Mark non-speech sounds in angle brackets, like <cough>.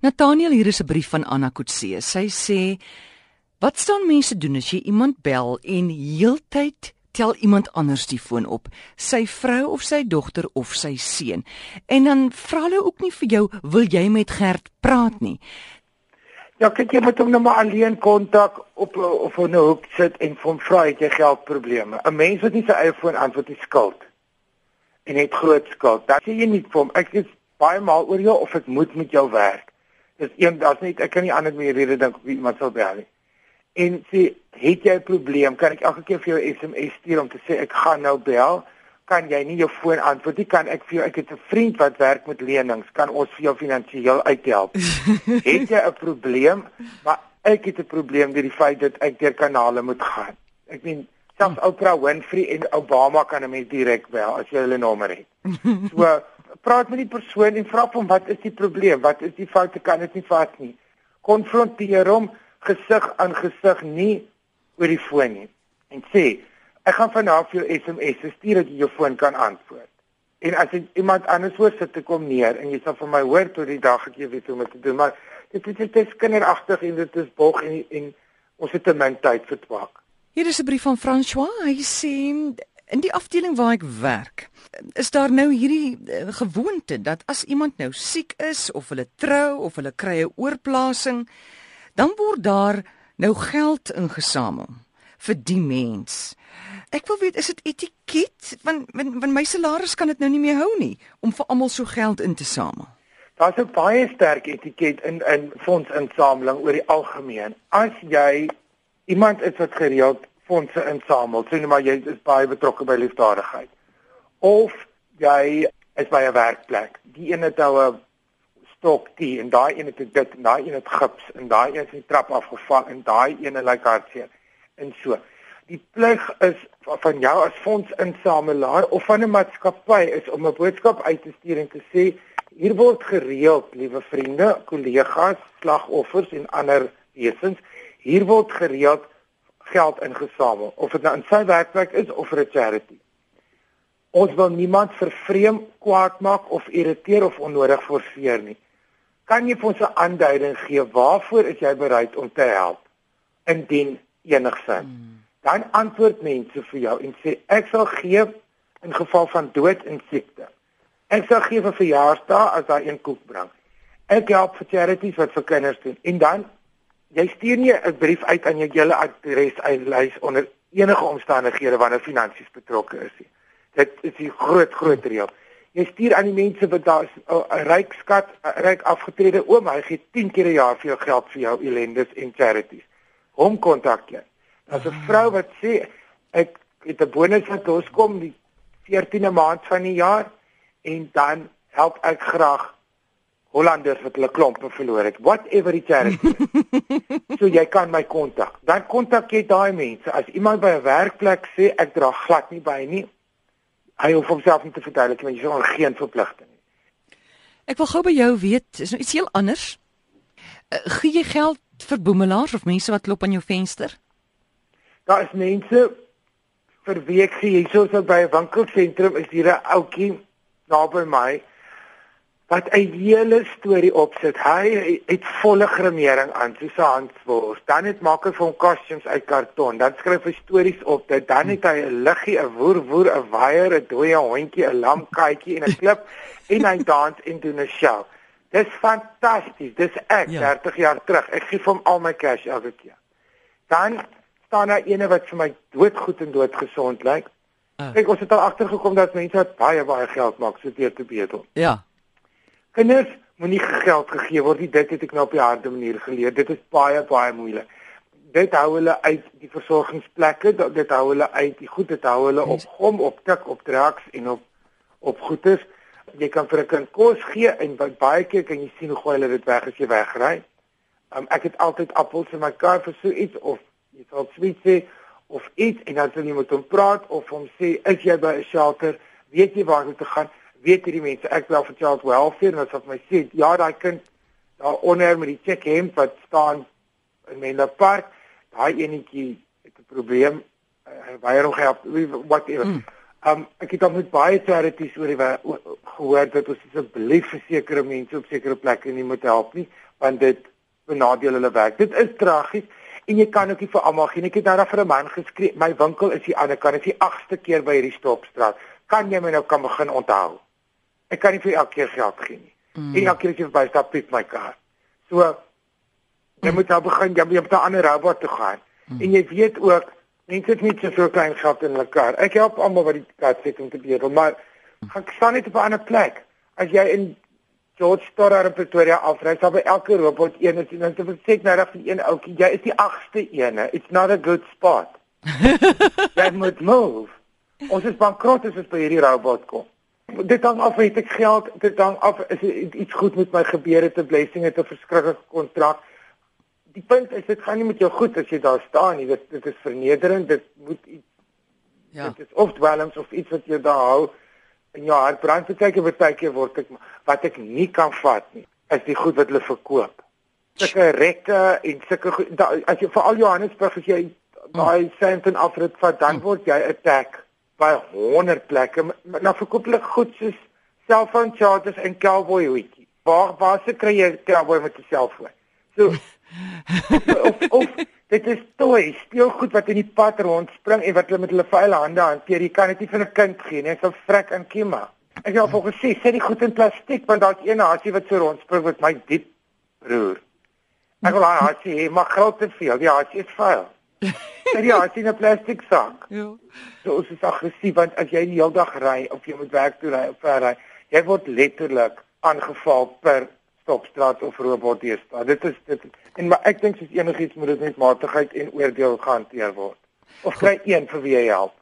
Nathaniel hier is 'n brief van Anna Kutse. Sy sê: "Wat staan mense doen as jy iemand bel en heeltyd tel iemand anders die foon op, sy vrou of sy dogter of sy seun. En dan vra hulle ook nie vir jou, "Wil jy met Gert praat nie?" Ja, kyk jy moet hom nou maar alleen kontak op of 'n hoek sit en hom vra het jy geldprobleme. 'n Mens wat nie sy eie foon antwoord die skuld en het groot skuld. Dan sê jy nie vir hom ek is baie maal oor jou of ek moet met jou werk. Dis een daar's net ek kan nie anders meer rede dink wie iemand sal bel nie. En sê het jy 'n probleem? Kan ek elke keer vir jou SMS stuur om te sê ek gaan nou bel? Kan jy nie jou foon antwoord nie? Kan ek vir jou ek het 'n vriend wat werk met lenings, kan ons vir jou finansiëel uithelp? <laughs> het jy 'n probleem? Maar ek het 'n probleem met die feit dat ek deur kanale moet gaan. Ek meen selfs Oprah Winfrey en Obama kan 'n mens direk bel as jy hulle nommer het. <laughs> So praat met die persoon en vra hom wat is die probleem? Wat is die foute? Kan dit nie vat nie. Konfronteer hom gesig aan gesig nie oor die foon nie en sê ek gaan vanaand vir jou SMS stuur dat jy jou foon kan antwoord. En as jy iemand anders hoor sit te kom neer en jy sal vir my hoor tot die dag ek weet hoe om te doen, maar dit is dit is kinderagtig en dit is bog en en ons het te min tyd vir twak. Hier is 'n brief van François. Hy sê in die afdeling waar ek werk, is daar nou hierdie uh, gewoonte dat as iemand nou siek is of hulle trou of hulle kry 'n oorplasing, dan word daar nou geld ingesamel vir die mens. Ek wil weet is dit etiket want want my salaris kan dit nou nie meer hou nie om vir almal so geld in te samel. Daar's 'n baie sterk etiket in in fondsinsameling oor die algemeen. As jy iemand is wat gereeld fondse insamel, net maar jy is baie betrokke by liefdadigheid of jy is by 'n werkplek. Die een het nou 'n stok die en daai een het dit en daai een het gips en daai een het die trap afgeval en daai een het like hartseer en so. Die plig is van jou as fondsinsamelaar of van 'n maatskappy is om 'n boodskap uit te stuur en te sê hier word gereeld, liewe vriende, kollegas, slagoffers en ander wesens, hier word gereeld geld ingesamel of dit nou in sy werkplek is of vir 'n charity. Ons wil niemand vervreem, kwaad maak of irriteer of onnodig forceer nie. Kan jy vir ons 'n aanduiding gee waarvoor is jy bereid om te help indien enigsins? Hmm. Dan antwoord mense vir jou en sê ek sal gee in geval van dood en siekte. Ek sal gee vir verjaarsdae as daar een koek bring. Ek help vir charities wat vir kinders doen. En dan jy stuur nie 'n brief uit aan jou hele adres uitlys onder enige omstandighede wanneer finansies betrokke is nie. Dit is die groot groot reël jy stuur aan die mense wat daar 'n ryk skat, ryk afgetrede oom, hy gee 10 keer 'n jaar vir jou geld vir jou ellendes en charities. Hom kontak jy. As 'n vrou wat sê ek het 'n bonus wat ons kom die 14de maand van die jaar en dan help ek graag Hollanders wat hulle klompe verloor het. Whatever die charity. <laughs> so jy kan my kontak. Dan kontak jy daai mense. As iemand by 'n werkplek sê ek dra glad nie by nie, hy hoef homself nie te verduidelik want jy sou geen verpligting nie. Ek wil gou by jou weet, is nou iets heel anders. Uh, gee jy geld vir boemelaars of mense wat klop aan jou venster? Daar is mense vir wie ek gee, soos by 'n winkelsentrum is hier 'n ouetjie naby my wat 'n hele storie opsit. Hy het volle gremering aan, soos 'n handwors. Dan het maak hy vir hom costumes uit karton. Dan skryf hy stories op. Dit dan het hy 'n liggie, 'n woer woer, 'n waier, 'n dooie hondjie, 'n lamkatjie en 'n klip en hy dans en doen 'n show. Dis fantasties. Dis ek ja. 30 jaar terug. Ek gee hom al my cash elke keer. Dan staan daar ene wat vir my doodgoed en doodgesond lyk. Uh. Kyk, ons het al agtergekom dat mense wat baie baie geld maak so deur te beter. Ja. Kinders moenie geld gegee word nie. Dit het ek nou op die harde manier geleer. Dit is baie baie moeilik. Dit hou hulle uit die versorgingsplekke, dit hou hulle uit die goed, dit hou hulle op gom, op tik, op drugs en op op goedes. Jy kan vir 'n kind kos gee en baie keer kan jy sien hoe gooi hulle dit weg as jy wegry. Um, ek het altyd appels in my kar vir so iets of jy sal sweet sê of iets en dan sal jy met hom praat of hom sê is jy by 'n shelter, weet jy waar om te gaan? Weet hierdie mense ek wel vir child welfare en as of my sê ja daai kind daar onder met die check hemp wat staan in Menlo Park daai enetjie het 'n probleem hy weier hom help whatever mm. Um ek het al met baie charities oor die gehoor dat ons asseblief vir sekere mense op sekere plekke nie moet help nie want dit benadeel hulle werk. Dit is tragies en jy kan ook nie vir almal gee. Ek het nou vir 'n man geskree, my winkel is die ander kant, is die agste keer by hierdie stopstraat. Kan jy my nou kan begin onthou? Ek kan nie vir elke keer geld gee nie. Mm. En elke keer as jy bystap piep my kaart. So jy mm. moet nou begin jy moet na 'n ander robot toe gaan. Mm. En jy weet ook mense het nie so klein geld in hulle kar. Ek help almal wat die kaart sit om te bedel, maar ek staan net op 'n ander plek. As jy in George Storer in Pretoria afry, sal by elke robot een is en dan sê ek nou reg vir een ouetjie, jy is die agste ene. It's not a good spot. <laughs> jy moet move. Ons is bankrot as ons by hierdie robot kom dit hang af het ek geld dit hang af is iets goed met my gebeur het 'n blessing het 'n verskriklike kontrak die punt is dit gaan nie met jou goed as jy daar staan nie dit dit is vernederend dit moet iets ja. dit is of dwelms of iets wat jou daar hou in jou hart brand. Kyk en baie keer word ek wat ek nie kan vat nie is die goed wat hulle verkoop. Sulke rekke en sulke as jy vir al Johannesburg as jy daai sent en afrit vat dan hm. word jy attack by 100 plekke. Nou verkoop hulle goed soos selfoon chargers en cowboy hoedjie. Waar waar se kry jy cowboy met 'n selfoon? So <laughs> of, of dit is toy, steel goed wat in die pad rond spring en wat hulle met hulle vuile hande hanteer. Jy kan dit nie vir 'n kind gee nie, dit sal vrek en kiema. Ek het al gesê, sit die goed in plastiek want daar's een hasie wat so rondspring met my diep broer. Ek wil haar hasie hê, maar groot te veel. Die hasie is vuil. Sy ja, sien 'n plastiek sak. Ja. So is dit aggressief want as jy die hele dag ry of jy moet werk toe ry of ver ry, jy word letterlik aangeval per stopstraat of robot hier staan. Dit is dit en maar ek dink soos enigiets moet dit met matigheid en oordeel gehanteer word. Of kry een vir wie jy help.